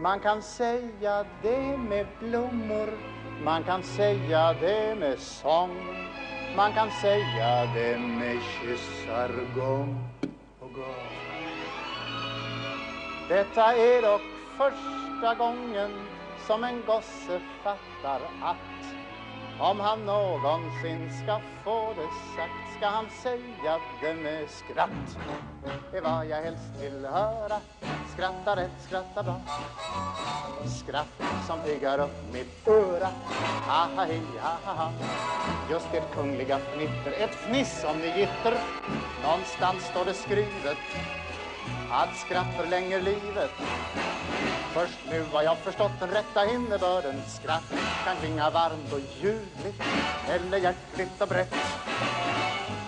Man kan säga det med blommor Man kan säga det med sång Man kan säga det med kyssar gång på gång. Detta är dock första gången som en gosse fattar att om han någonsin ska få det sagt ska han säga det med skratt. Det är vad jag helst vill höra. Skratta rätt, skratta bra. Skratt som piggar upp mitt öra. Ha ha hi, ha ha ha. Just ert kungliga fnitter. Ett fniss om ni gitter. Någonstans står det skrivet. Att skratt förlänger livet. Först nu har jag förstått den rätta innebörden. Skratt kan klinga varmt och ljuvligt Eller hjärtligt och brett.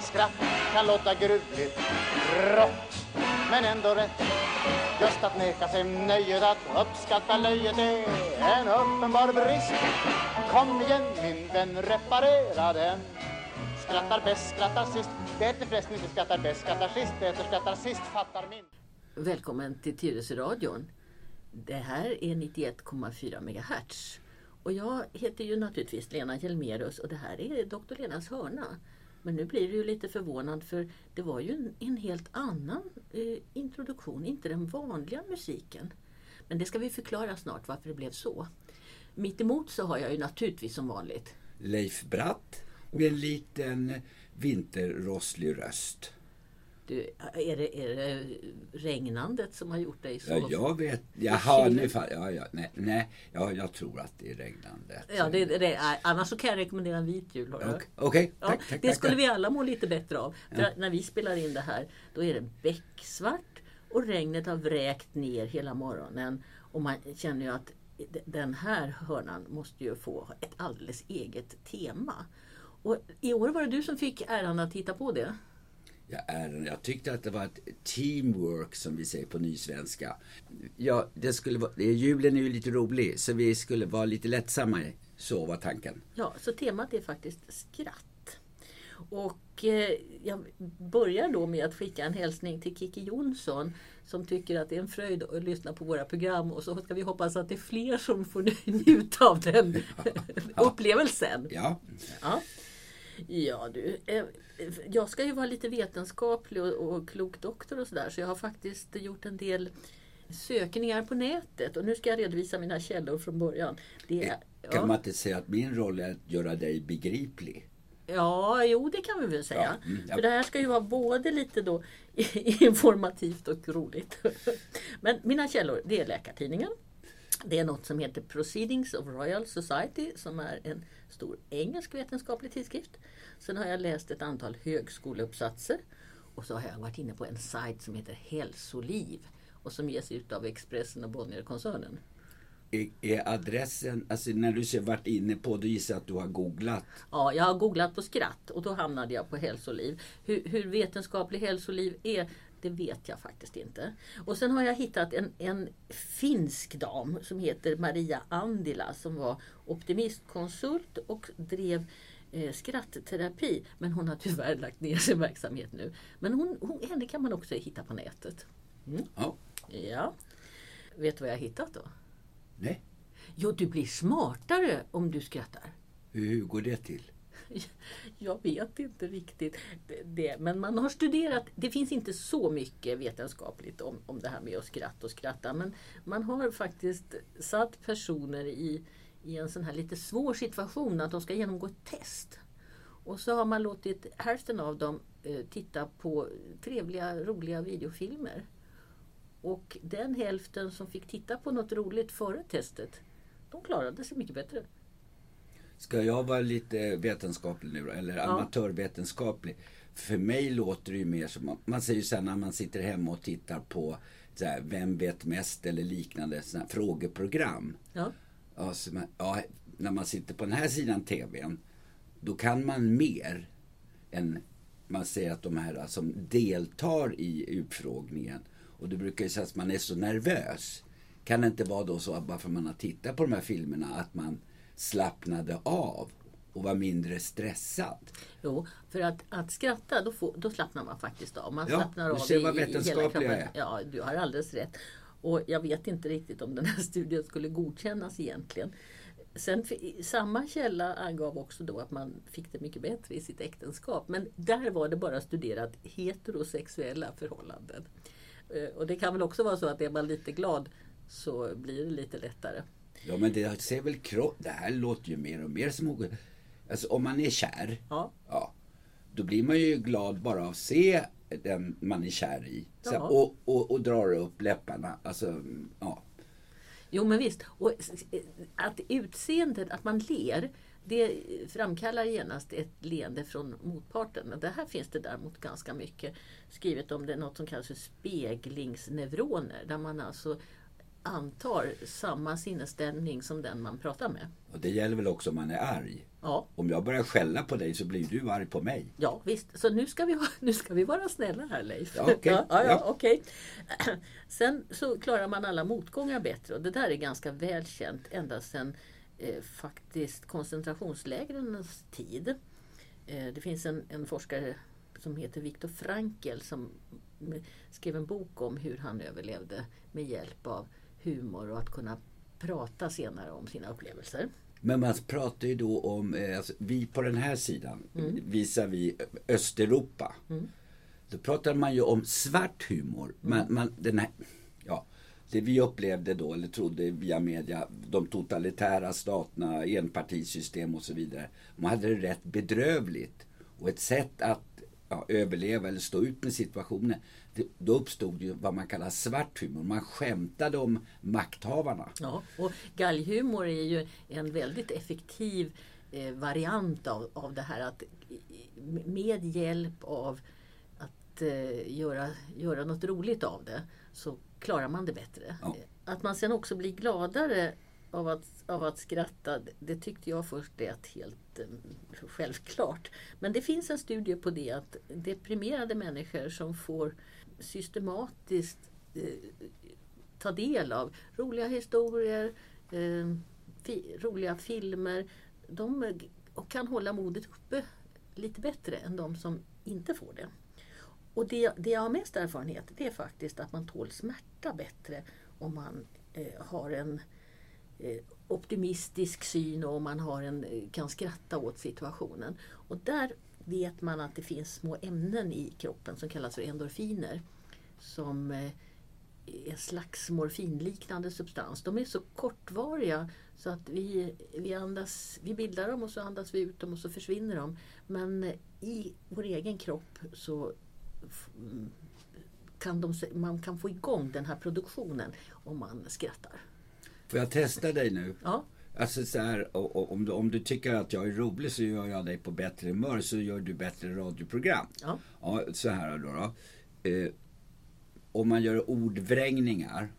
Skratt kan låta gruvligt rått Men ändå rätt. Just att neka sig nöjet att uppskatta löjet är en uppenbar brist. Kom igen min vän, reparera den. Skrattar bäst, skrattar sist Det heter förresten inte skrattar bäst, skrattar sist Det heter skrattar sist, fattar min Välkommen till Tyresöradion. Det här är 91,4 MHz. Och jag heter ju naturligtvis Lena Hjelmerus och det här är Dr. Lenas hörna. Men nu blir du ju lite förvånad för det var ju en, en helt annan eh, introduktion, inte den vanliga musiken. Men det ska vi förklara snart varför det blev så. Mitt emot så har jag ju naturligtvis som vanligt Leif Bratt med en liten vinterrosslig röst. du, är, det, är det regnandet som har gjort dig så... Ja, jag vet. Jaha, nu fall, ja, ja, nej, nej ja, jag tror att det är regnande. Ja, det, det annars så kan jag rekommendera en vit jul. Okej, okej. Ja, tack, tack, det tack, skulle tack. vi alla må lite bättre av. För Ja. när vi spelar in det här då är det becksvart och regnet har vräkt ner hela morgonen. Och man känner ju att den här hörnan måste ju få ett alldeles eget tema. Och I år var det du som fick äran att hitta på det. Jag, är, jag tyckte att det var ett teamwork som vi säger på nysvenska. Ja, det skulle vara, julen är ju lite rolig så vi skulle vara lite lättsamma. Så var tanken. Ja, så temat är faktiskt skratt. Och eh, jag börjar då med att skicka en hälsning till Kiki Jonsson som tycker att det är en fröjd att lyssna på våra program och så ska vi hoppas att det är fler som får njuta av den upplevelsen. Ja, Ja. Ja du, eh, jag ska ju vara lite vetenskaplig och, och klok doktor och sådär så jag har faktiskt gjort en del sökningar på nätet och nu ska jag redovisa mina källor från början. Det kan ja. man inte säga att min roll är att göra dig begriplig? Ja, jo det kan vi väl säga. Ja, mm, ja. För det här ska ju vara både lite då informativt och roligt. Men mina källor, det är Läkartidningen. Det är något som heter Proceedings of Royal Society som är en stor engelsk vetenskaplig tidskrift. Sen har jag läst ett antal högskoleuppsatser. Och så har jag varit inne på en sajt som heter Hälsoliv och som ges ut av Expressen och Bonnierkoncernen. Är, är adressen, alltså när du ser varit inne på, då gissar jag att du har googlat. Ja, jag har googlat på skratt och då hamnade jag på hälsoliv. Hur, hur vetenskaplig hälsoliv är, det vet jag faktiskt inte. Och sen har jag hittat en, en finsk dam som heter Maria Andila som var optimistkonsult och drev eh, skrattterapi. Men hon har tyvärr lagt ner sin verksamhet nu. Men hon, hon, henne kan man också hitta på nätet. Ja, Ja. Vet du vad jag har hittat då? nej. Jo, du blir smartare om du skrattar. Hur går det till? Jag vet inte riktigt det, men man har studerat, det finns inte så mycket vetenskapligt om, om det här med att skratta och skratta, men man har faktiskt satt personer i, i en sån här lite svår situation att de ska genomgå ett test. Och så har man låtit hälften av dem eh, titta på trevliga, roliga videofilmer. Och den hälften som fick titta på något roligt före testet, de klarade sig mycket bättre. Ska jag vara lite vetenskaplig nu då, eller amatörvetenskaplig? För mig låter det ju mer som, man säger ju sen när man sitter hemma och tittar på så här, Vem vet mest eller liknande såna frågeprogram. Ja. Ja, man, ja, när man sitter på den här sidan TVn, då kan man mer än man säger att de här som deltar i utfrågningen. Och det brukar ju säga att man är så nervös. Kan det inte vara då så att bara för att man har tittat på de här filmerna att man slappnade av och var mindre stressad? Jo, för att, att skratta då, får, då slappnar man faktiskt av. Man Ja, slappnar av i, i hela kroppen. Ja, du har alldeles rätt. Och jag vet inte riktigt om den här studien skulle godkännas egentligen. Sen, samma källa angav också då att man fick det mycket bättre i sitt äktenskap. Men där var det bara studerat heterosexuella förhållanden. Eh, och det kan väl också vara så att är man lite glad så blir det lite lättare. Ja men det ser väl kropp... Det här låter ju mer och mer som... Alltså om man är kär. Ja. ja då blir man ju glad bara av att se den man är kär i. Så, Ja. och, och, och drar upp läpparna. Alltså, ja. Jo men visst. Och att utseendet, att man ler, det framkallar genast ett leende från motparten. Men det här finns det däremot ganska mycket skrivet om det, något som kallas för speglingsneuroner. Där man alltså antar samma sinnesställning som den man pratar med. Och det gäller väl också om man är arg. Ja, Om jag börjar skälla på dig så blir du arg på mig. ja visst. Så nu ska vi, nu ska vi vara snälla här Leif. Ja, okej. ja, ja, Ja. okej. Sen så klarar man alla motgångar bättre och det där är ganska väl känt ända sedan eh, faktiskt koncentrationslägrens tid. Eh, det finns en, en forskare som heter Viktor Frankl som skrev en bok om hur han överlevde med hjälp av humor och att kunna prata senare om sina upplevelser. Men man pratar ju då om, eh, alltså, vi på den här sidan, Mm. visar vi Östeuropa. Då pratar man ju om svart humor. Mm. Man, man, den här, ja, det vi upplevde då, eller trodde via media, de totalitära staterna, enpartisystem och så vidare. Man hade det rätt bedrövligt. Och ett sätt att ja, överleva eller stå ut med situationen, det, då uppstod ju vad man kallar svart humor. Man skämtade om makthavarna. Ja, och galghumor är ju en väldigt effektiv eh, variant av, av det här att med hjälp av att eh, göra, göra något roligt av det så klarar man det bättre. Ja. Att man sen också blir gladare av att, av att skratta, det- tyckte jag först lät helt eh, självklart. Men det finns en studie på det att deprimerade människor som får systematiskt eh, ta del av roliga historier, eh, fi, roliga filmer. De och kan hålla modet uppe lite bättre än de som inte får det. Och det, det jag har mest erfarenhet det är faktiskt att man tål smärta bättre om man eh, har en eh, Eh, optimistisk syn och man har en, eh, kan skratta åt situationen. Och där vet man att det finns små ämnen i kroppen som kallas för endorfiner. Som eh, är en slags morfinliknande substans. De är så kortvariga så att vi, vi, andas, vi bildar dem och så andas vi ut dem och så försvinner de. Men i vår egen kropp så mm, kan de, man kan få igång den här produktionen om man skrattar. Får jag testa dig nu? Ja, Alltså så här, och, och, om, du, om du tycker att jag är rolig så gör jag dig på bättre humör så gör du bättre radioprogram. ja. Ja, så här då. då. Eh, om man gör ordvrängningar.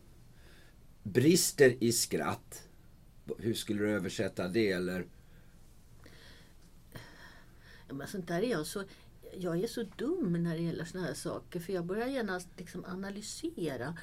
Brister i skratt. Hur skulle du översätta det? Eller? Men sånt där är jag så... Jag är så dum när det gäller såna här saker för jag börjar genast liksom analysera.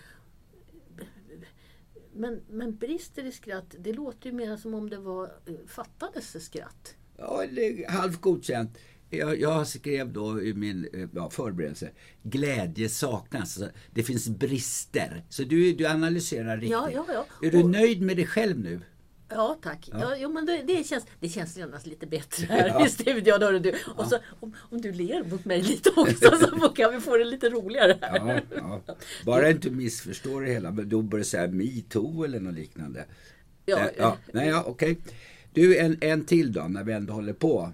Men, men brister i skratt, det låter ju mer som om det var eh, fattades skratt. Ja, halvt godkänt. Jag, jag skrev då i min eh, ja, förberedelse. Glädje saknas. Alltså, Det finns brister. Så du, du analyserar riktigt. Ja, ja, ja. Är du Och- nöjd med dig själv nu? Ja tack. Ja. Ja. jo, men det, det, känns, det känns genast lite bättre här Ja. i studion. hörru Du. Och så, om, om du ler mot mig lite också så kan vi få det lite roligare här. Ja, ja. Bara inte missförstår det hela. Men då börjar säga metoo eller något liknande. Ja, Eh, ja. Nej, ja, okej. Du, en, en till då, när vi ändå håller på.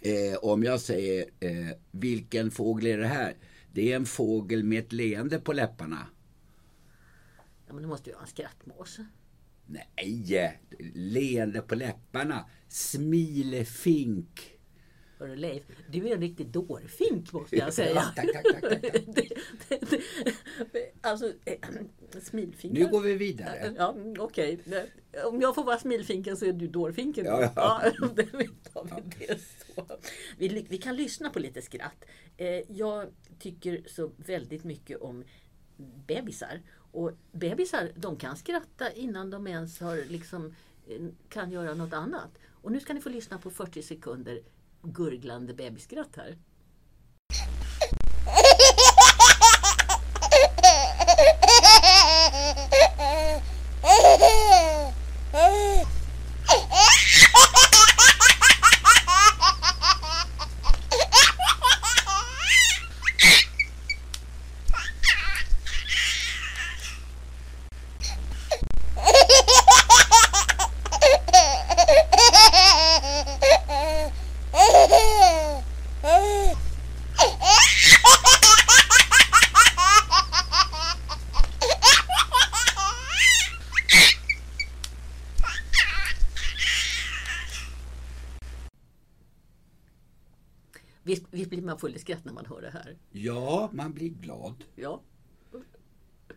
Eh, om jag säger, eh, vilken fågel är det här? Det är en fågel med ett leende på läpparna. Ja, men det måste ju vara en skrattmås. Nej, leende på läpparna. Smilefink. Hörru Leif, du är en riktig dårfink måste jag säga. Ja, tack, tack, tack, tack, tack. Alltså, eh, smilfinkar. Nu går vi vidare. Ja, mm, okej. Det- Om jag får vara smilfinken så är du dårfinken. då. Ja, ja. Ja, det tar vi det så. Vi, vi kan lyssna på lite skratt. Eh, Jag tycker så väldigt mycket om bebisar. Och bebisar de kan skratta innan de ens har liksom, eh, kan göra något annat. Och nu ska ni få lyssna på 40 sekunder gurglande bebisskratt här. Man full i skratt när man hör det här? Ja, man blir glad. Ja.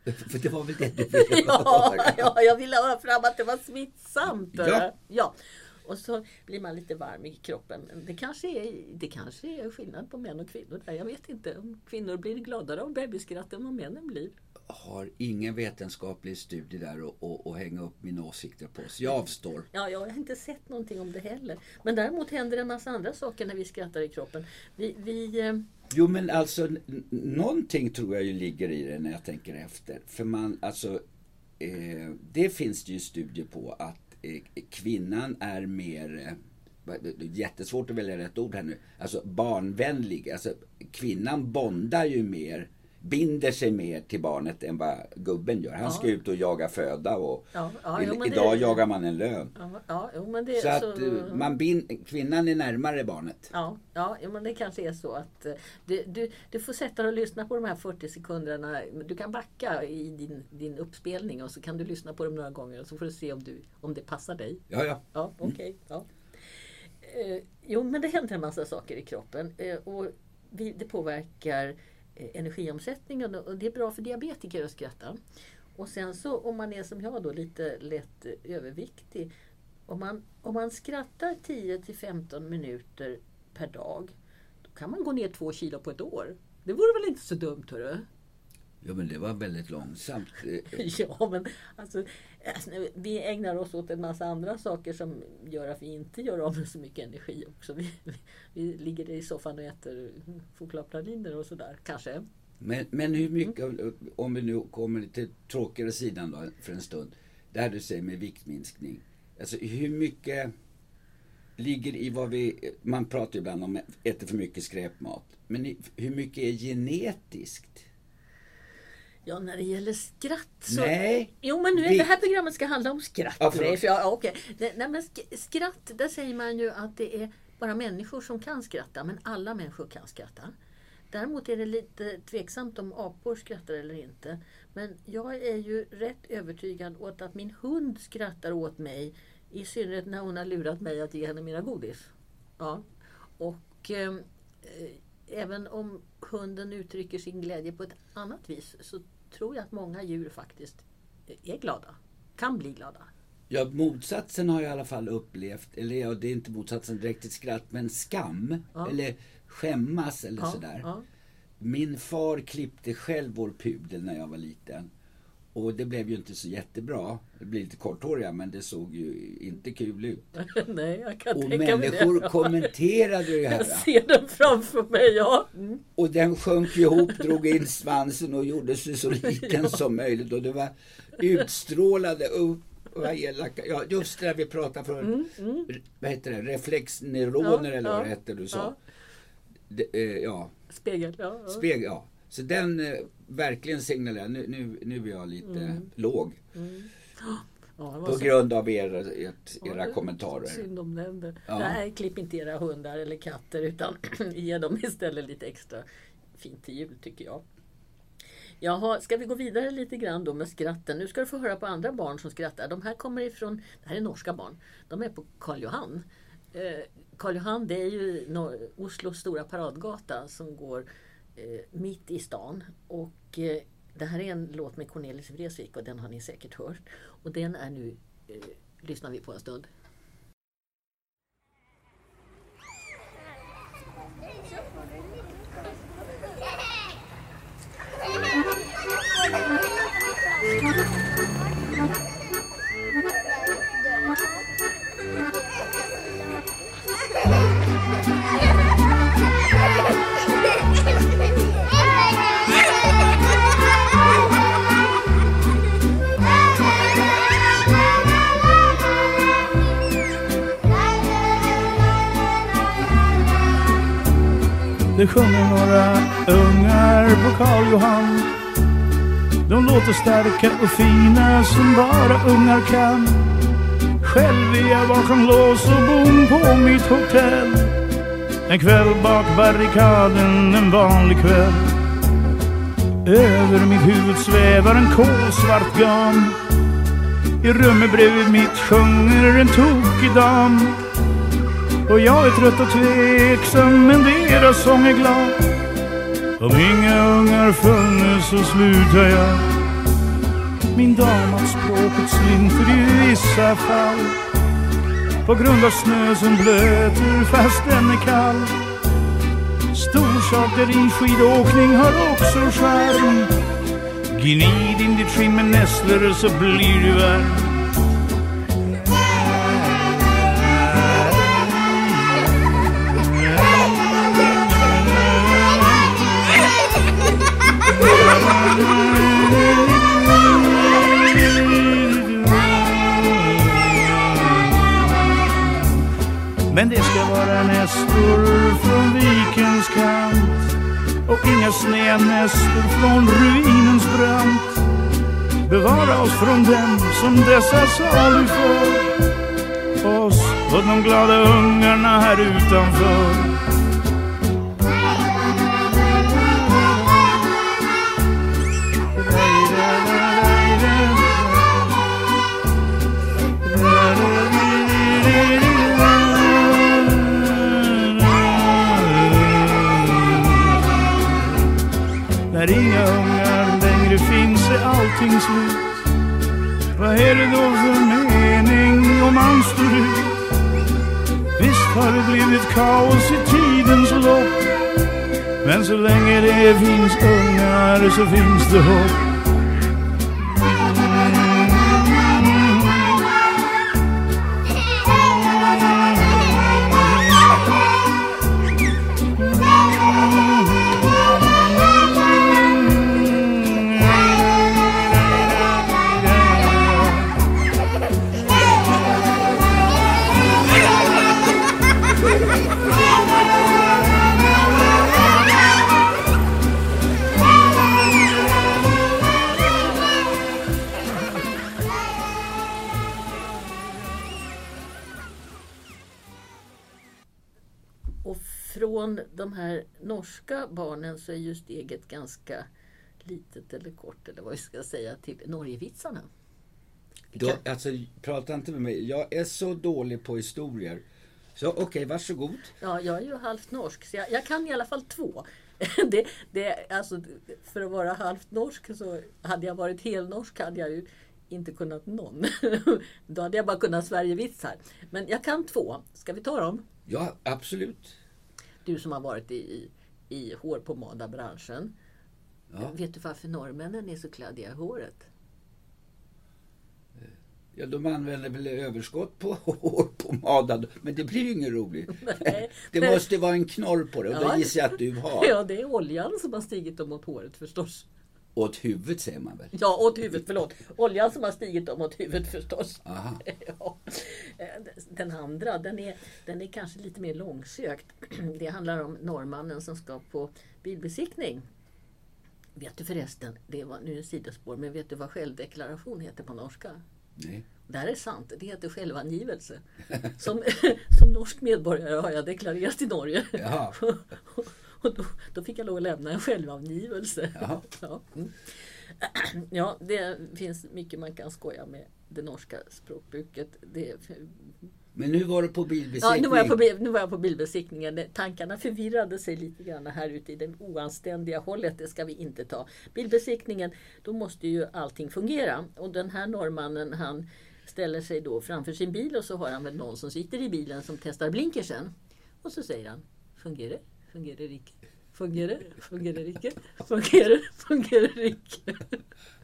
För det var väl det du ville ja, höra? ja, jag ville ha fram att det var smittsamt. Ja. ja. Och så blir man lite varm i kroppen. Det kanske, är, det kanske är skillnad på män och kvinnor där. Jag vet inte om kvinnor blir gladare av bebisskratt än vad männen blir. Har ingen vetenskaplig studie där och, och, och hänga upp mina åsikter på. Så jag avstår. Ja, jag har inte sett någonting om det heller. Men däremot händer en massa andra saker när vi skrattar i kroppen. Vi, vi, eh, Jo men alltså någonting tror jag ju ligger i det när jag tänker efter. För man, alltså, eh, det finns det ju studier på att eh, kvinnan är mer, eh, det är jättesvårt att välja rätt ord här nu, alltså barnvänlig. Alltså kvinnan bondar ju mer, binder sig mer till barnet än vad gubben gör. Han ska Ja. ut och jaga föda och Ja, ja, i- jo, men det- idag jagar man en lön. ja, ja, jo, men det, Så att eh, man bin, kvinnan är närmare barnet. Ja, ja jo, men det kanske är så att eh, du, du, du får sätta dig och lyssna på de här 40 sekunderna. Du kan backa i din, din uppspelning och så kan du lyssna på dem några gånger och så får du se om, du, om det passar dig. Ja, ja. Ja, okej. ja. Eh, jo, men det händer en massa saker i kroppen och det påverkar energiomsättningen och det är bra för diabetiker att skratta. Och sen så om man är som jag då lite lätt överviktig. Om man, om man skrattar 10 till 15 minuter per dag då kan man gå ner två kilo på ett år. Det vore väl inte så dumt hörru? Ja, men det var väldigt långsamt. Eh, Ja, men alltså, alltså, vi ägnar oss åt en massa andra saker som gör att vi inte gör av med så mycket energi också. Vi, vi, vi ligger i soffan och äter chokladpraliner och sådär, kanske. Men, men hur mycket, av- om vi nu kommer till tråkigare sidan då för en stund. Det här du säger med viktminskning. Alltså hur mycket ligger i vad vi, man pratar ju ibland om äter för mycket skräpmat. Men hur mycket är genetiskt? Ja, när det gäller skratt så... Nej. Jo, men nu är Vi- det här programmet ska handla om skratt. Ja, förlåt. Leif. ja, okej. Det- Nej, men sk- skratt, där säger man ju att det är bara människor som kan skratta, men alla människor kan skratta. Däremot är det lite tveksamt om apor skrattar eller inte. Men jag är ju rätt övertygad åt att min hund skrattar åt mig. I synnerhet när hon har lurat mig att ge henne mina godis. Ja. Och eh, eh, även om hunden uttrycker sin glädje på ett annat vis så tror jag att många djur faktiskt är glada. Kan bli glada. Ja, motsatsen har jag i alla fall upplevt, eller ja, det är inte motsatsen direkt till skratt, men skam. Ja. Eller skämmas eller Ja, sådär. ja. Min far klippte själv vår pudel när jag var liten. Och det blev ju inte så jättebra. Det blev lite korthåriga men det såg ju inte kul ut. Nej, jag kan Och tänka mig människor det. kommenterade ju det Jag här. ser den framför mig, ja. Mm. Och den sjönk ihop, drog in svansen och gjorde sig så liten som möjligt. Och det var utstrålade upp vad elaka. Ja, just det där vi pratade för. Vad heter det? Reflexneuroner Mm, Ja, eller ja, vad det hette du sa. ja. Det, eh, ja, Spegel, ja. ja. spegel, ja. Så den eh, verkligen signalerar, nu, nu, nu är jag lite Mm. låg. ja det var På så- grund av era, ert, era Ja, kommentarer. Synd om den. Ja. Nej, klipp inte era hundar eller katter utan ge dem istället lite extra fint till jul tycker jag. Jaha, ska vi gå vidare lite grann då med skratten? Nu ska du få höra på andra barn som skrattar. De här kommer ifrån, det här är norska barn, de är på Karl Johan. Eh, Karl Johan det är ju Oslos stora paradgata som går eh, Eh, mitt i stan. Och eh, det här är en låt med Cornelis Vreeswijk och den har ni säkert hört. Och den är nu, eh, lyssnar vi på en stund. Det sjunger några ungar på Karl Johan. De låter starka och fina som bara ungar kan. Själv är jag bakom lås och bom på mitt hotell. En kväll bak barrikaden, en vanlig kväll. Över mitt huvud svävar en kolsvart gam I rummet bredvid mitt sjunger en tokig dam. Och jag är trött och tveksam men deras sång är glad. Om inga ungar funnes så slutar jag. Min dam att språket slinter i vissa fall. På grund av snö som blöter fast den är kall. Storsaker i skidåkning har också charm. Gnid in ditt skinn med nässlor så blir du varm. Men det ska vara nästor från vikens kant och inga snednästor från ruinens brant. Bevara oss från dem som dessa saluför oss och de glada ungarna här utanför. När inga ungar längre finns är allting slut Vad är det då för mening om man står ut? Visst har det blivit kaos i tidens lopp Men så länge det finns ungar så finns det hopp norska barnen så är ju steget ganska litet eller kort eller vad vi ska säga till Norgevitsarna. Då, alltså, prata inte med mig. Jag är så dålig på historier. Så okej, okay, varsågod. Ja, jag är ju halvt norsk så jag, jag kan i alla fall två. Det, det, alltså, för att vara halvt norsk så hade jag varit helnorsk hade jag ju inte kunnat någon. Då hade jag bara kunnat Sverigevitsar. Men jag kan två. Ska vi ta dem? Ja, absolut. Du som har varit i, i, i hårpomadabranschen. Ja. Vet du varför norrmännen är så kladdiga i håret? Ja, de använder väl överskott på hårpomad, men det blir ju inget roligt. Nej. Det måste vara en knorr på det och Ja. det gissar jag att du har. Ja, det är oljan som har stigit dem åt håret förstås. Åt huvudet säger man väl? Ja, åt huvudet, förlåt. Oljan som har stigit dem åt huvudet förstås. Aha. Ja. Den andra, den är, den är kanske lite mer långsökt. Det handlar om norrmannen som ska på bilbesiktning. Vet du förresten, det var nu är det sidospår, men vet du vad självdeklaration heter på norska? Nej. Det här är sant, det heter självangivelse. Som, som norsk medborgare har jag deklarerat i Norge. Och då, då fick jag lov att lämna en självangivelse. Jaha. Ja. Mm. ja, det finns mycket man kan skoja med det norska språkbruket. Det, Men nu var du på ja, bilbesiktning. nu, var jag på, nu var jag på bilbesiktningen. Tankarna förvirrade sig lite grann här ute i det oanständiga hållet. Det ska vi inte ta. Bilbesiktningen, då måste ju allting fungera. Och den här norrmannen han ställer sig då framför sin bil och så har han väl någon som sitter i bilen som testar blinkersen. Och så säger han, fungerar Fungerar icke? Fungerar Fungerar icke? Fungerar Fungerar icke?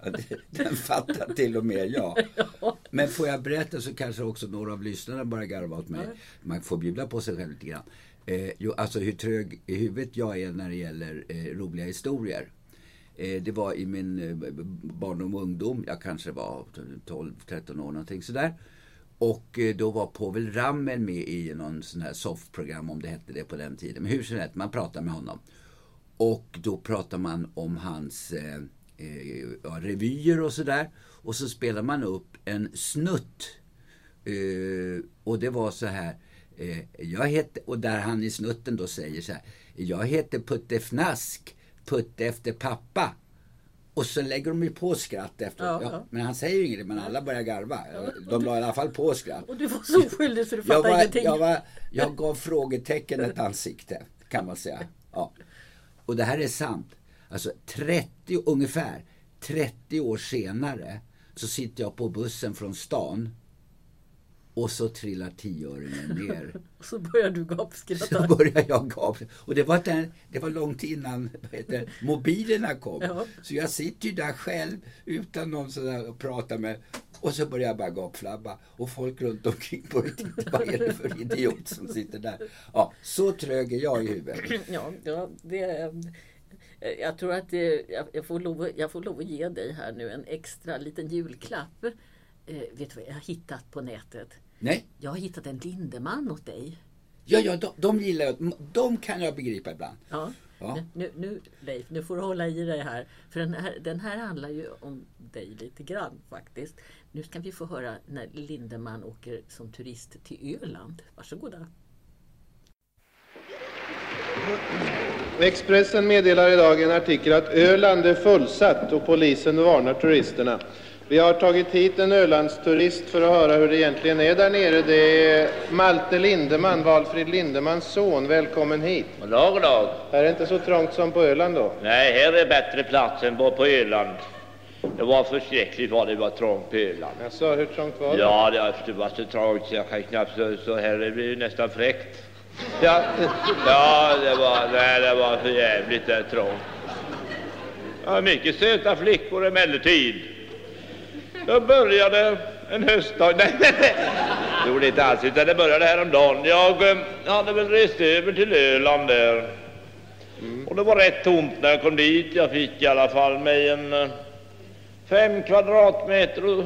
Ja, det- Den fattar till och med jag. Ja. Men får jag berätta så kanske också några av lyssnarna bara garvar åt mig. Man får bjuda på sig själv lite grann. Eh, jo, alltså hur trög i huvudet jag är när det gäller eh, roliga historier. Eh, det var i min eh, barndom och ungdom, jag kanske var 12-13 år någonting sådär. Och eh, då var Povel Ramel med i någon sån här soffprogram om det hette det på den tiden. Men hur som helst, man pratade med honom. Och då pratade man om hans eh, eh, ja, revyer och sådär. Och så spelade man upp en snutt. Eh, och det var så här. Eh, jag heter, och där han i snutten då säger så här. Jag heter Putte Fnask, Putte efter pappa. Och så lägger de ju på skratt efteråt. Ja, Ja. Men han säger ju inget, men alla börjar garva. De la i alla fall på skratt. Och du var så oskyldig så du Jag, fattade var, ingenting. jag, var, jag gav frågetecken ett ansikte, kan man säga. Ja. Och det här är sant. Alltså 30, ungefär 30 år senare så sitter jag på bussen från stan och så trillar tioöringen ner. Och så börjar du Så gapskratta. börjar jag gapa. Och det var, den, det var långt innan heter, mobilerna kom. Ja. Så jag sitter ju där själv utan någon sådär att prata med. Och så börjar jag bara gapflabba. Och folk runt omkring börjar titta. Vad är det för idiot som sitter där? Ja, så trög är jag i huvudet. Ja, ja det, eh, jag tror att det, jag, får lov, jag får lov att ge dig här nu en extra liten julklapp. Eh, vet du vad jag har hittat på nätet? Nej, Jag har hittat en Lindeman åt dig. ja, ja, de, de gillar jag. De kan jag begripa ibland. Ja. Ja. Nu, nu Leif, nu får du hålla i dig här. För den här, den här handlar ju om dig lite grann faktiskt. Nu ska vi få höra när Lindeman åker som turist till Öland. Varsågoda. Expressen meddelar idag i en artikel att Öland är fullsatt och polisen varnar turisterna. Vi har tagit hit en Ölandsturist för att höra hur det egentligen är där nere. Det är Malte Lindeman, Valfrid Lindemans son. Välkommen hit. God dag, dag. Här är inte så trångt som på Öland då. Nej, här är bättre plats än på Öland. Det var förskräckligt vad det var trångt på Öland. Jaså, hur trångt var det? Ja, det var- det så trångt så jag kan knappt så, här. Det ju nästan fräckt. Ja, ja det, var, nej, det var för jävligt där trångt. Ja, mycket söta flickor emellertid. Jag började en höstdag. Nej, nej, nej. Det gjorde inte alls, utan det började häromdagen. Jag eh, hade väl rest över till Öland där. Och det var rätt tomt när jag kom dit. Jag fick i alla fall mig en eh, fem kvadratmeter och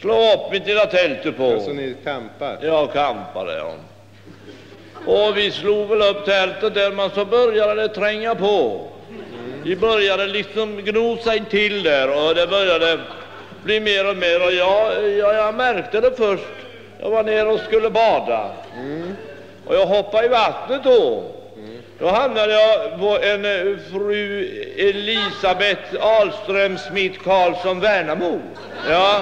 slå upp mitt lilla tält på. Alltså ni campar? Jag campade, ja. Och vi slog väl upp tältet där, men så började det tränga på. Vi började liksom gno sig till där och det började bli mer och mer och jag, jag, jag märkte det först. Jag var nere och skulle bada. Och jag hoppade i vattnet då. Då hamnade jag på en eh, fru Elisabeth Ahlström Smith Karlsson Värnamo. Ja.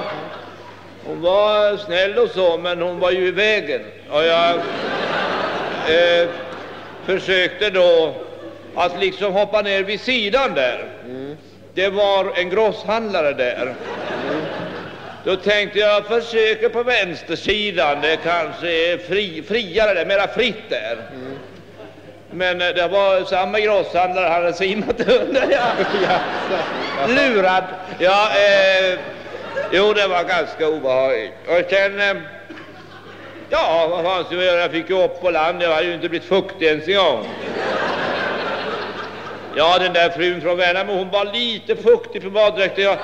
Hon var snäll och så, men hon var ju i vägen. Och jag eh, försökte då att liksom hoppa ner vid sidan där. Det var en grosshandlare där. Då tänkte jag försöker på vänstersidan, det kanske är fri, friare där, mera fritt där. Men eh, det var samma grosshandlare, han hade simmat under. Ja. Lurad. Ja, eh, jo det var ganska obehagligt. Och sen, eh, ja vad fan ska vi göra, jag fick ju upp på land, jag hade ju inte blivit fuktig ens en gång. Ja, den där frun från Värnamo, hon var lite fuktig på baddräkten. Jag,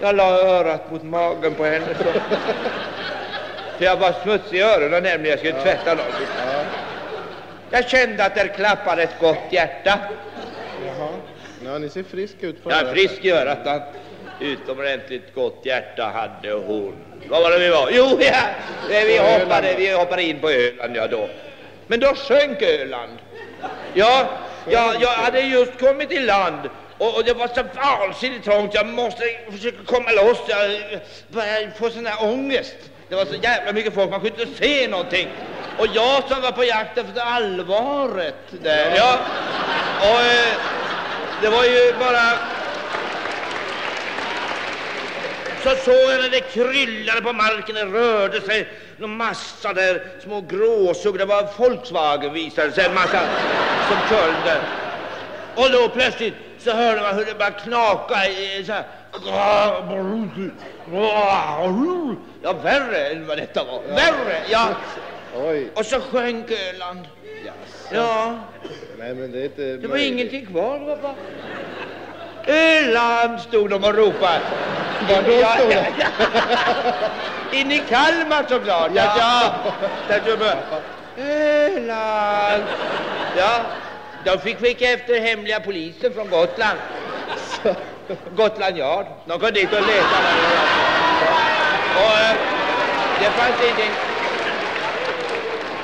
jag la örat mot magen på henne. Så. För jag var smutsig i öronen nämligen, jag skulle tvätta dem. Jag kände att där klappade ett gott hjärta. Jaha. Ja, ni ser frisk ut på är örat. frisk i örat. att Utomordentligt gott hjärta hade hon. Vad var det vi var? Jo, ja, vi hoppade, vi hoppade in på Öland ja, då. Men då sjönk Öland. Ja, ja, jag hade just kommit i land och, och det var så vansinnigt trångt. Jag måste försöka komma loss. Jag började få sån här ångest. Det var så jävla mycket folk, man kunde inte se någonting. Och jag som var på jakt efter allvaret där. Ja. Och eh, det var ju bara så såg jag när det kryllade på marken, det rörde sig en massa där små gråsugg, det var Volkswagen visade sig, en massa som körde. Och då plötsligt så hörde man hur det började knaka i så här. Ja, värre än vad detta var. Värre, ja. Oj. Och så sjönk Öland. Ja, Nej, men det är inte det var möjligt. ingenting kvar. Det var bara... Öland stod de och ropade. Var då Ja, stod ja. In i Kalmar såklart. Ja. Öland. Ja, de fick skicka efter hemliga polisen från Gotland. Gotland Yard. De kom dit och letade. Och det fanns ingenting.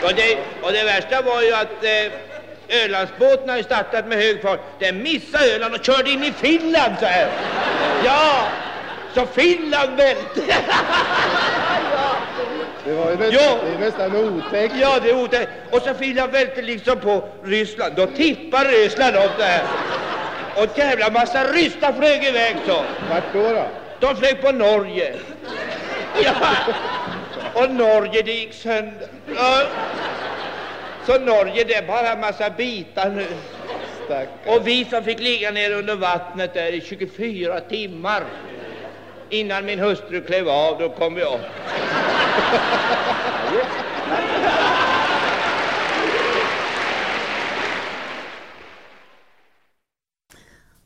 Och det, och det värsta var ju att eh, Ölandsbåten har ju startat med hög fart. Den missade Öland och körde in i Finland så här. Ja, så Finland välte. Det var ju nästan, Ja. det är nästan otäckt. Ja, det är otäckt. Och så Finland välte liksom på Ryssland. Då tippar Ryssland upp det här. Och jävla massa ryssar flög iväg så. Vart då? då? De flög på Norge. Ja. Och Norge, det gick sönder. Ja. Så Norge, det är bara en massa bitar nu. Stackarn. Och vi som fick ligga ner under vattnet där i 24 timmar innan min hustru klev av, då kom vi upp.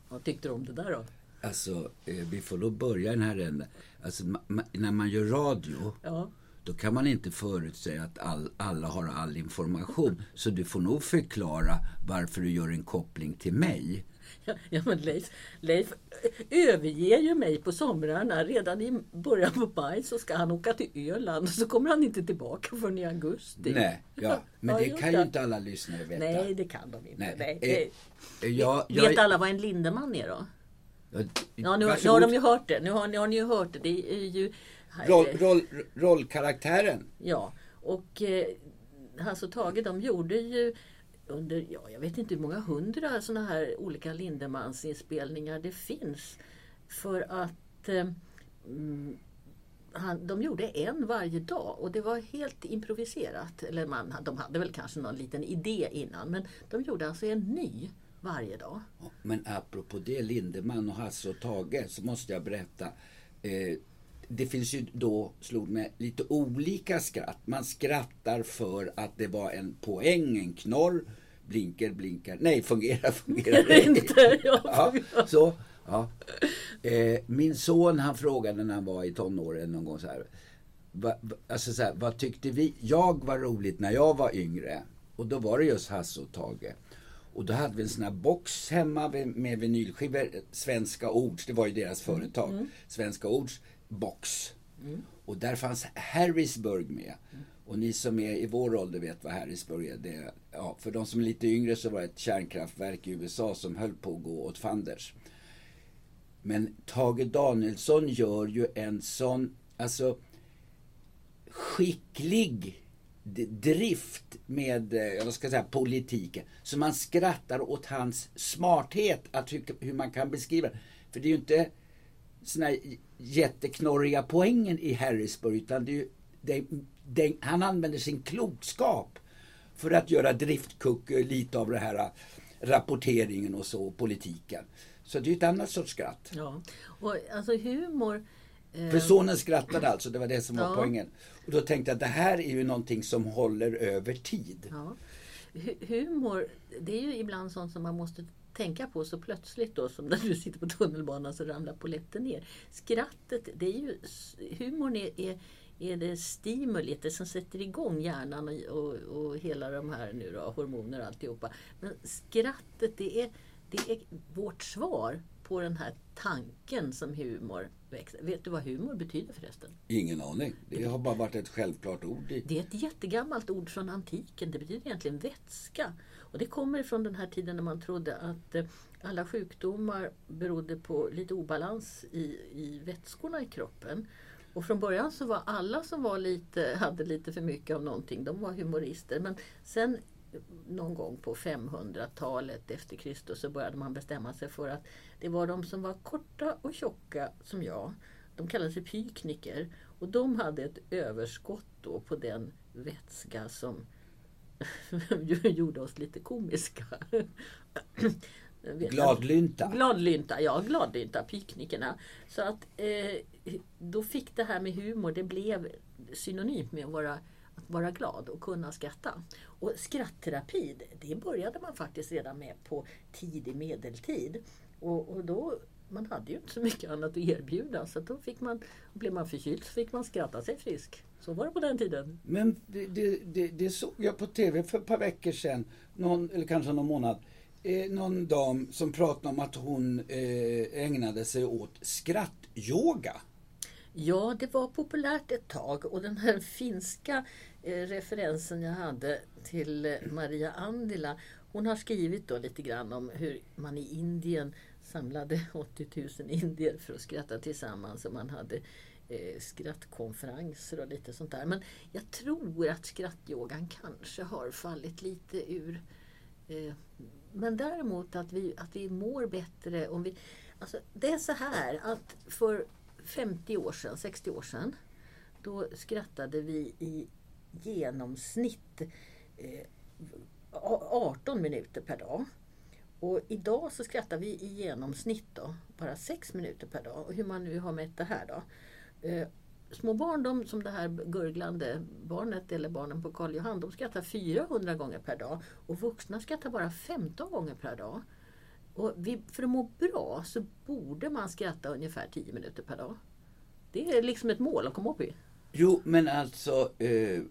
Vad tyckte du om det där då? Alltså, eh, vi får nog börja den här änden. Alltså, ma- när man gör radio, Ja. då kan man inte förutsäga att all, alla har all information. Så du får nog förklara varför du gör en koppling till mig. Ja, ja men Leif, Leif överger ju mig på somrarna. Redan i början på maj så ska han åka till Öland och så kommer han inte tillbaka förrän i augusti. Nej, ja. Men det just kan ju inte alla lyssnare veta. Nej, det kan de inte. Nej. Nej. Eh, det- Jag, jag, Vet alla vad en Lindeman är då? jag, Ja, nu, nu har de ju hört det. Nu har, nu har ni ju hört det. Det är ju... roll, roll, rollkaraktären. Ja, och eh, Hasse och Tage de gjorde ju under, ja, jag vet inte hur många hundra sådana här olika Lindemans-inspelningar det finns. För att eh, mm, han, de gjorde en varje dag och det var helt improviserat. Eller man, de hade väl kanske någon liten idé innan men de gjorde alltså en ny varje dag. Men apropå det, Lindeman och Hasse och Tage, så måste jag berätta. Eh, det finns ju då, slog mig, lite olika skratt. Man skrattar för att det var en poäng, en knorr. Blinker, blinkar. Nej, fungerar, fungerar Inte, ja. så, ja. Eh, min son han frågade när han var i tonåren någon gång så här. Va, va, alltså så här, vad tyckte vi? Jag var roligt när jag var yngre. Och då var det just Hasse och Tage. Och då hade vi en sån här box hemma med- vinylskivor. Svenska Ords, det var ju deras företag. Svenska Ords box. Och där fanns Harrisburg med. Och ni som är i vår ålder vet vad Harrisburg är. Det, ja, för de som är lite yngre så var det ett kärnkraftverk i USA som höll på att gå åt fanders. Men Tage Danielsson gör ju en sån, alltså skicklig drift med, eh, jag ska säga, politiken. Så man skrattar åt hans smarthet, att hur, hur man kan beskriva det. För det är ju inte såna här jätteknorriga poängen i Harrisburg, utan det är ju, det, det, han använder sin klokskap för att göra driftkuck lite av det här eh, rapporteringen och så, politiken. Så det är ett annat sorts skratt. Ja. Och alltså humor eh, För sonen skrattade alltså, det var det som var Ja. poängen. Och då tänkte jag att det här är ju någonting som håller över tid. Ja. Hu- Humor, det är ju ibland sånt som man måste tänka på så plötsligt då som när du sitter på tunnelbanan så ramlar polletten ner. Skrattet, det är ju, humorn är, är, är det stimulit, det som sätter igång hjärnan och, och, och hela de här nu då, hormoner och alltihopa. Men skrattet, det är, det är vårt svar på den här tanken som humor växer. Vet du vad humor betyder förresten? Ingen aning. Det har bara varit ett självklart ord. I. Det är ett jättegammalt ord från antiken. Det betyder egentligen vätska. Och det kommer från den här tiden när man trodde att eh, alla sjukdomar berodde på lite obalans i, i vätskorna i kroppen. Och från början så var alla som var lite, hade lite för mycket av någonting, de var humorister. Men sen någon gång på 500-talet efter Kristus så började man bestämma sig för att det var de som var korta och tjocka som jag. De kallade sig pykniker. Och de hade ett överskott då på den vätska som gjorde oss lite komiska. Gladlynta. Gladlynta, ja gladlynta, piknikerna. Så att eh, då fick det här med humor, det blev synonymt med att vara, att vara glad och kunna skratta. Och skrattterapi, det- det började man faktiskt redan med på tidig medeltid. Och, och då, man hade ju inte så mycket annat att erbjuda så att då fick man, blev man förkyld så fick man skratta sig frisk. Så var det på den tiden. Men det, det, det, det såg jag på TV för ett par veckor sedan, någon, eller kanske någon månad. Eh, någon dam som pratade om att hon eh, ägnade sig åt skrattyoga. Ja, det var populärt ett tag och den här finska eh, referensen jag hade till eh, Maria Andila hon har skrivit då lite grann om hur man i Indien samlade 80 000 indier för att skratta tillsammans och man hade eh, skrattkonferenser och lite sånt där. Men jag tror att skrattyogan kanske har fallit lite ur. Eh, men däremot att vi, att vi mår bättre om vi... Alltså det är så här att för 50 år sedan, 60 år sedan, då skrattade vi i genomsnitt eh, 18 minuter per dag. Och idag så skrattar vi i genomsnitt då, bara 6 minuter per dag. Och hur man nu har mätt det här då. Eh, små barn, de, som det här gurglande barnet eller barnen på Karl Johan, de skrattar 400 gånger per dag. Och vuxna skrattar bara 15 gånger per dag. Och vi, för att må bra så borde man skratta ungefär 10 minuter per dag. Det är liksom ett mål att komma upp i. Jo, men alltså eh,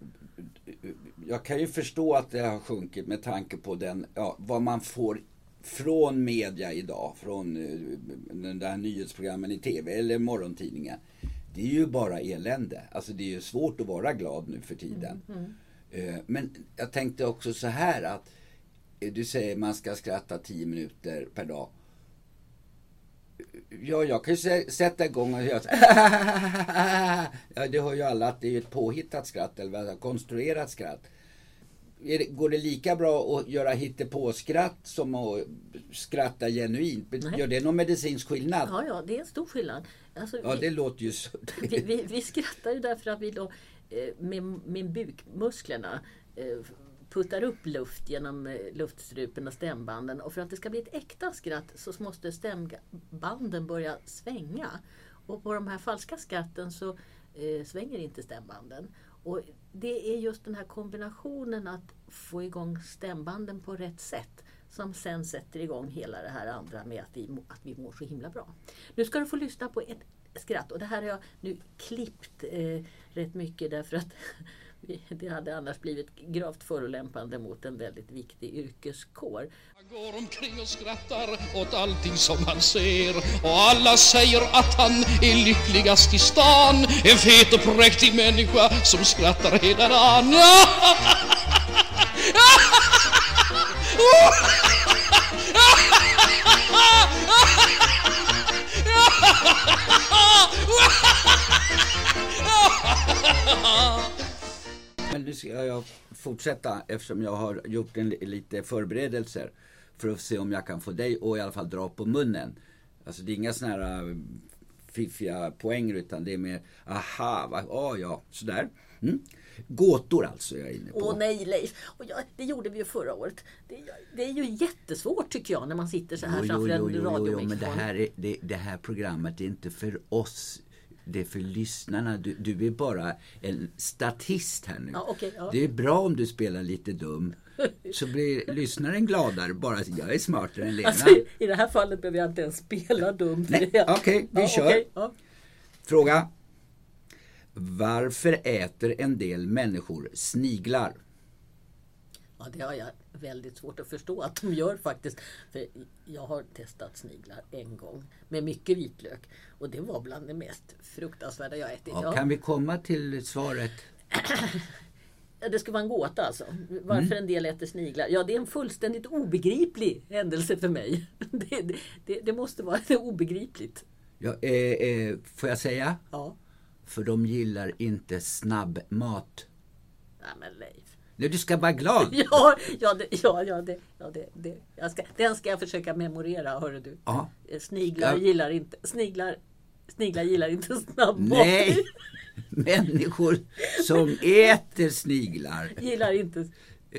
jag kan ju förstå att det har sjunkit med tanke på den, ja, vad man får från media idag, från eh, den där nyhetsprogrammen i TV eller morgontidningen. Det är ju bara elände. Alltså det är ju svårt att vara glad nu för tiden. Mm, mm. Men jag tänkte också så här att eh, du säger man ska skratta 10 minuter per dag. Ja, jag kan ju sätta igång och göra Ja, det hör ju alla att det är ett påhittat skratt eller konstruerat skratt. Går det lika bra att göra hittepåskratt som att skratta genuint? Nej. Gör det någon medicinsk skillnad? Ja, ja, det är en stor skillnad. Alltså, ja, vi, det låter ju så. Vi, vi, vi skrattar ju därför att vi då eh, med, med bukmusklerna eh, puttar upp luft genom eh, luftstrupen och stämbanden. Och för att det ska bli ett äkta skratt så måste stämbanden börja svänga. Och på de här falska skratten så eh, svänger inte stämbanden. Och det är just den här kombinationen att få igång stämbanden på rätt sätt som sen sätter igång hela det här andra med att vi, att vi mår så himla bra. Nu ska du få lyssna på ett skratt och det här har jag nu klippt eh, rätt mycket därför att det hade annars blivit gravt förolämpande mot en väldigt viktig yrkeskår. Han går omkring och skrattar åt allting som han ser och alla säger att han är lyckligast i stan. En fet och präktig människa som skrattar hela dagen. Men nu ska jag fortsätta eftersom jag har gjort en, lite förberedelser för att se om jag kan få dig att i alla fall dra på munnen. Alltså det är inga sådana här äh, fiffiga poänger utan det är mer aha, va, oh, ja, sådär. Mm. Gåtor alltså är jag inne på. Åh nej Leif! Och ja, det gjorde vi ju förra året. Det, det, är ju jättesvårt tycker jag när man sitter så här jo, framför jo, jo, en radiomikrofon. men det här, är, det, det här programmet är inte för oss det för lyssnarna. Du, du är bara en statist här nu. Ja, okay, ja. Det är bra om du spelar lite dum. Så blir lyssnaren gladare bara att jag är smartare än Lena. Alltså, I det här fallet behöver jag inte ens spela dum. Okej, okay, vi ja, kör. Okay, ja. Fråga. Varför äter en del människor sniglar? Ja, det har jag väldigt svårt att förstå att de gör faktiskt. För jag har testat sniglar en gång med mycket vitlök. Och det var bland det mest fruktansvärda jag ätit. Ja, kan vi komma till svaret? Det ska vara en gåta alltså. Varför mm. en del äter sniglar? Ja, det är en fullständigt obegriplig händelse för mig. Det, det, det måste vara obegripligt. Ja, eh, eh, får jag säga? Ja. För de gillar inte snabbmat. Nej men Leif. Nej, du ska vara glad. ja, ja, det, ja, ja, det, ja det, det. Jag ska, den ska jag försöka memorera, hörru du. Ja. Sniglar ja. gillar inte sniglar, sniglar gillar inte snabbmat. Nej, människor som äter sniglar gillar inte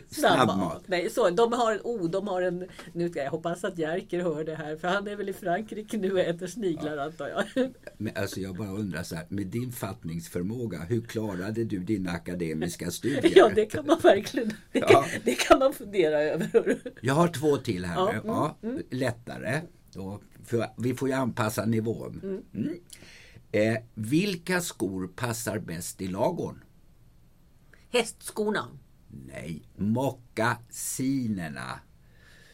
Snabbmat. Nej, så, de har en, oh, de har en, nu ska jag hoppas att Jerker hör det här för han är väl i Frankrike nu och äter sniglar ja. antar jag. Men alltså jag bara undrar så här, med din fattningsförmåga, hur klarade du dina akademiska studier? Ja, det kan man verkligen, det, ja. det kan man fundera över. Jag har två till här ja, nu. Ja, mm, mm. Lättare. Då, för vi får ju anpassa nivån. Mm. mm. Eh, vilka skor passar bäst i lagorn? Hästskorna. Nej, mockasinerna.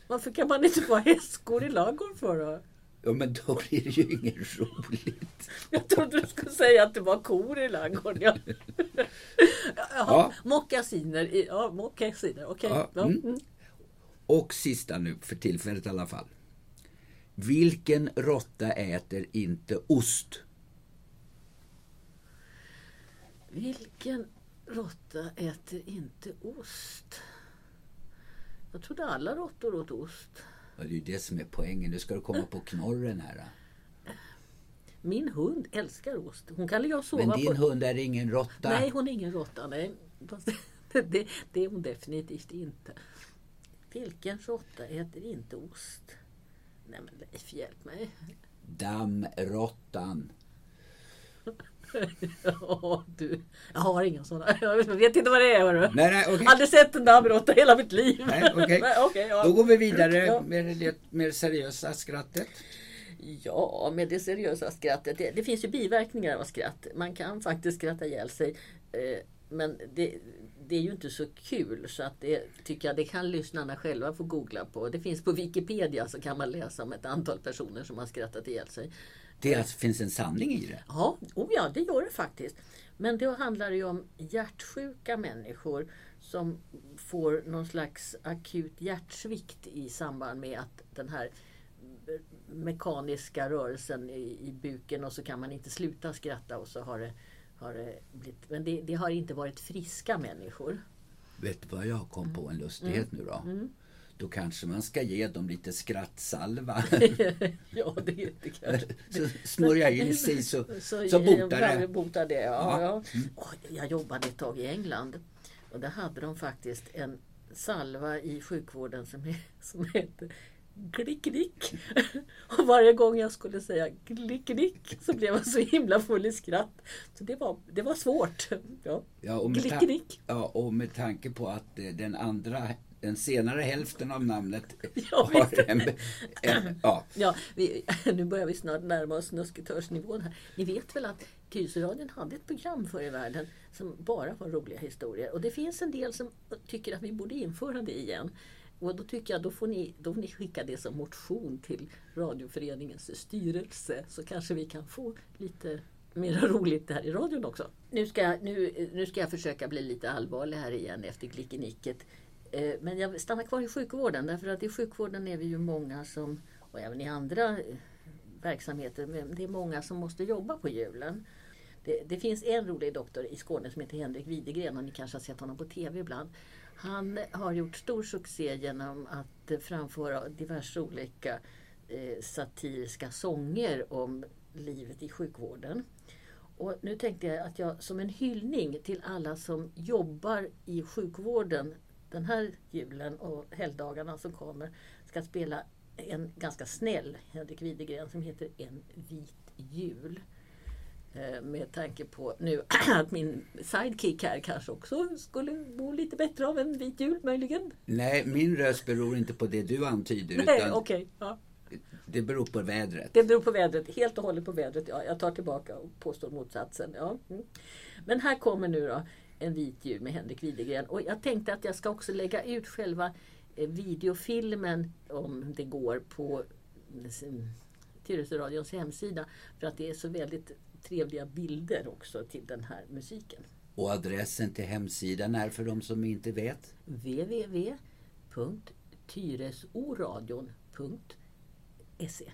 Varför kan man inte få hästskor i lagom för då? Ja men då blir det ju inget roligt. Jag trodde du skulle säga att det var kor i ladugården. Ja. Ja. mockasiner. Ja, mockasiner. Okej. Okay. Ja, mm. Och sista nu för tillfället i alla fall. Vilken råtta äter inte ost? Vilken råtta äter inte ost? Jag trodde alla råttor åt ost. Ja, det är ju det som är poängen. Nu ska du komma på knorren här. Min hund älskar ost. Hon kan ligga och sova Men din på... hund är ingen råtta. Nej, hon är ingen råtta. Nej. Det, det är hon definitivt inte. Vilken råtta äter inte ost? Nej men Leif, hjälp mig. Dammråttan. Ja, du. Jag har inga sådana. Jag vet inte vad det är. Hörru. Nej, nej, okej. Aldrig sett en dammråtta hela mitt liv. Nej, okej. Nej, okej, ja. Då går vi vidare Ja. med det mer seriösa skrattet. Ja, med det seriösa skrattet. Det, det finns ju biverkningar av skratt. Man kan faktiskt skratta ihjäl sig. Eh, men det, det är ju inte så kul så att det tycker jag det kan lyssnarna själva få googla på. Det finns på Wikipedia så kan man läsa om ett antal personer som har skrattat ihjäl sig. Det alltså, finns en sanning i det. Ja, oh ja, det gör det faktiskt. Men då handlar det ju om hjärtsjuka människor som får någon slags akut hjärtsvikt i samband med att den här mekaniska rörelsen i, i buken och så kan man inte sluta skratta och så har det, har det blivit... Men det, det har inte varit friska människor. Vet du vad jag kom på en lustighet nu då? Mm. Då kanske man ska ge dem lite skrattsalva. ja, det, kanske... så smörja in sig så, Så, så botar det. botar det ja, Ja. Mm. ja. Åh, jag jobbade ett tag i England och där hade de faktiskt en salva i sjukvården som, som hette Glick-Glick. Och varje gång jag skulle säga Glick-Glick så blev jag så himla full i skratt. Så det var, det var svårt. Ja. Ja, och med, ta- Glick-Glick. ja, och med tanke på att eh, den andra den senare hälften av namnet Ja, har en, en, ja, Ja, vi, nu börjar vi snart närma oss musketörsnivån här. Ni vet väl att Tyresöradion hade ett program förr i världen som bara var roliga historier. Och det finns en del som tycker att vi borde införa det igen. Och då tycker jag då får ni, då får ni skicka det som motion till radioföreningens styrelse så kanske vi kan få lite mer roligt här i radion också. Nu ska, jag- nu, nu ska jag försöka bli lite allvarlig här igen efter glickenicket. Eh, men jag stannar kvar i sjukvården därför att i sjukvården är vi ju många som, och även i andra eh, verksamheter, men det är många som måste jobba på julen. Det, det finns en rolig doktor i Skåne som heter Henrik Widegren och ni kanske har sett honom på TV ibland. Han har gjort stor succé genom att framföra diverse olika eh, satiriska sånger om livet i sjukvården. Och nu tänkte jag att jag som en hyllning till alla som jobbar i sjukvården den här julen och helgdagarna som kommer ska spela en ganska snäll Henrik Widegren som heter En vit jul. Eh, Med tanke på nu att min sidekick här kanske också skulle må lite bättre av en vit jul möjligen. nej, min röst beror inte på det du antyder Nej, utan okej. ja. det beror på vädret. Det beror på vädret, helt och hållet på vädret. Ja, jag tar tillbaka och påstår motsatsen. Ja. Mm. Men här kommer nu då en vit jul med Henrik Widegren. Och jag tänkte att jag ska också lägga ut själva eh, videofilmen om det går på mm, Tyresöradions hemsida. För att det är så väldigt trevliga bilder också till den här musiken. Och adressen till hemsidan är för de som inte vet. www.tyresoradion.se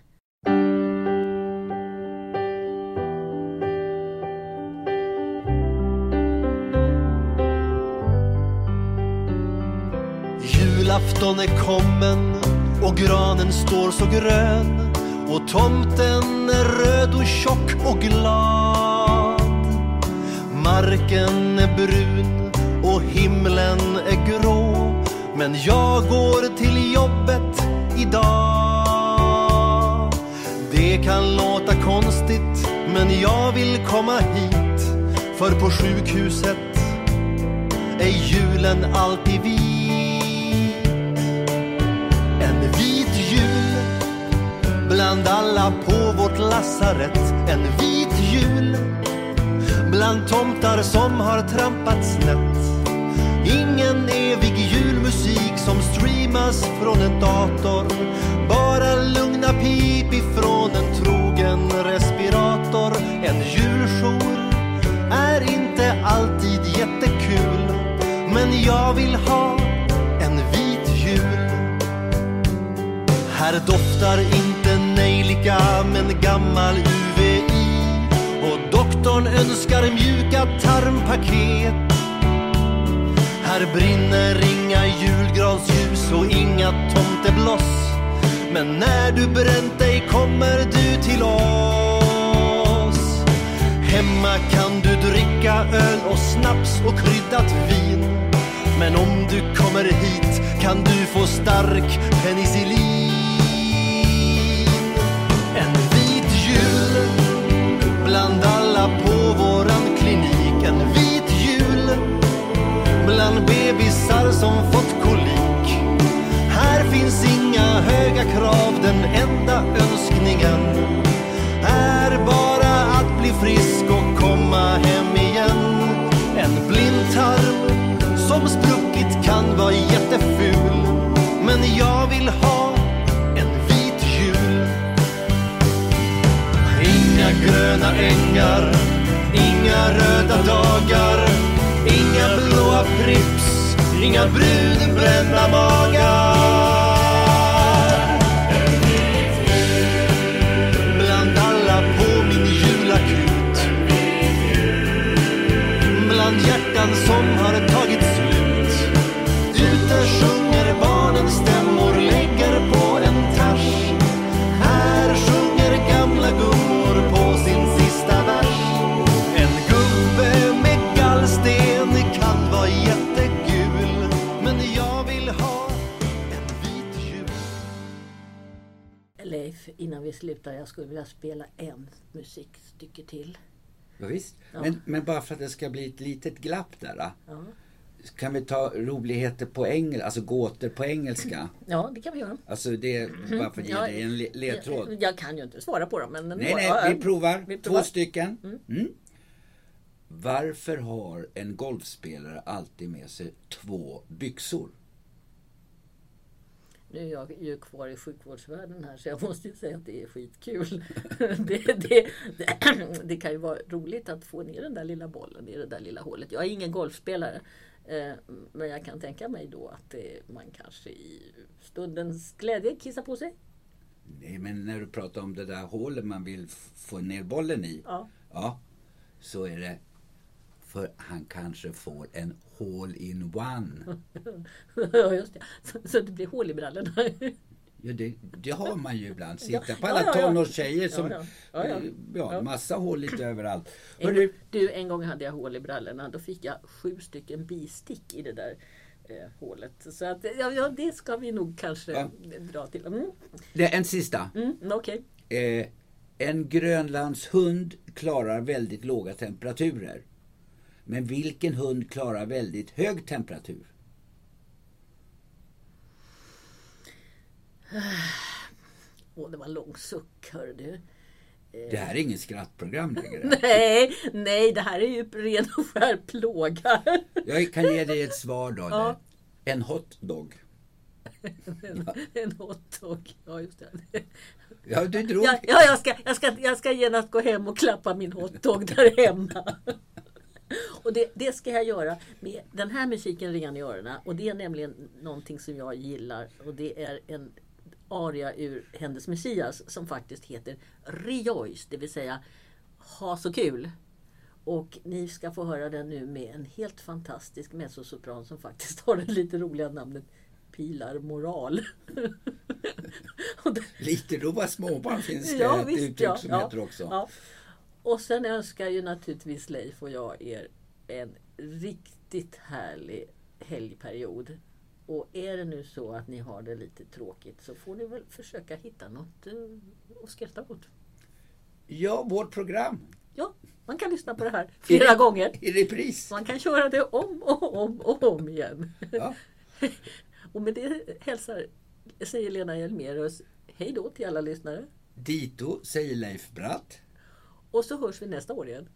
Julafton är kommen och granen står så grön och tomten är röd och tjock och glad. Marken är brun och himlen är grå men jag går till jobbet idag. Det kan låta konstigt men jag vill komma hit för på sjukhuset är julen alltid vit. Bland alla på vårt lasarett. En vit jul bland tomtar som har trampat snett. Ingen evig julmusik som streamas från en dator. Bara lugna pip ifrån en trogen respirator. En juljour är inte alltid jättekul. Men jag vill ha en vit jul. Här doftar inte gammal UVI och doktorn önskar mjuka tarmpaket. Här brinner inga julgransljus och inga tomtebloss. Men när du bränt dig kommer du till oss. Hemma kan du dricka öl och snaps och kryddat vin. Men om du kommer hit kan du få stark penicillin. En bland alla på våran klinik. En vit jul bland bebisar som fått kolik. Här finns inga höga krav, den enda önskningen är bara att bli frisk och komma hem igen. En blindtarm som spruckit kan vara jätteful, men jag vill ha gröna ängar, inga röda dagar, inga blåa prips, inga brudbrända innan vi slutar, jag skulle vilja spela en musikstycke till. Ja, visst. Ja. Men, men bara för att det ska bli ett litet glapp där. Ja, kan vi ta roligheter på engelska, alltså gåtor på engelska? ja det kan vi göra. Alltså det, bara för att ge dig en le- ledtråd. Jag, jag kan ju inte svara på dem. Men Nej, några- nej, vi provar. vi Två provar. stycken. Mm. Varför har en golfspelare alltid med sig två byxor? Nu är jag ju kvar i sjukvårdsvärlden här så jag måste ju säga att det är skitkul. det, det, det, det kan ju vara roligt att få ner den där lilla bollen i det där lilla hålet. Jag är ingen golfspelare. eh, Men jag kan tänka mig då att man kanske i stundens glädje kissar på sig. Nej, men när du pratar om det där hålet man vill få ner bollen i. Ja. Ja, så är det för han kanske får en hole in one. Ja, just det. Så, så det blir hål i brallorna. Ja, det, det har man ju ibland. Ja, Sitta på ja, alla ja, ja. tonårstjejer som... Ja, ja. Ja, ja. Ja, Ja. massa hål lite överallt. En, Hörru, du, en gång hade jag hål i brallorna. Då fick jag sju stycken bistick i det där eh, hålet. Så att, ja, ja, det ska vi nog kanske Ja. dra till. Mm, det är en sista. mm, Okej. Eh, en grönlandshund klarar väldigt låga temperaturer. Men vilken hund klarar väldigt hög temperatur? Åh, det var en lång suck, hör du. Det här är ingen skrattprogram längre. Nej, nej, det här är ju ren och skär plåga. Jag kan ge dig ett svar då. Ja. En hotdog. En, en hotdog. Ja, just det. Ja, du drog. Ja, ja jag, ska, jag, ska, jag ska genast gå hem och klappa min hotdog där hemma. Och det, det ska jag göra med den här musiken ren i öronen. Och det är nämligen någonting som jag gillar. Och det är en aria ur Hennes Messias som faktiskt heter Rejoice, det vill säga Ha så kul. Och ni ska få höra den nu med en helt fantastisk mezzosopran som faktiskt har det lite roliga namnet Pilar Moral. Lite rova småbarn finns det Ja, ett visst, uttryck ja, som ja, heter också. ja. Och sen önskar ju naturligtvis Leif och jag er en riktigt härlig helgperiod. Och är det nu så att ni har det lite tråkigt så får ni väl försöka hitta något eh, att skratta åt. Ja, vårt program. Ja, man kan lyssna på det här flera gånger. I repris. Man kan köra det om och om och om igen. Ja. Och med det hälsar, säger Lena Hjelmerus hej då till alla lyssnare. Dito, säger Leif Bratt. Och så hörs vi nästa år igen.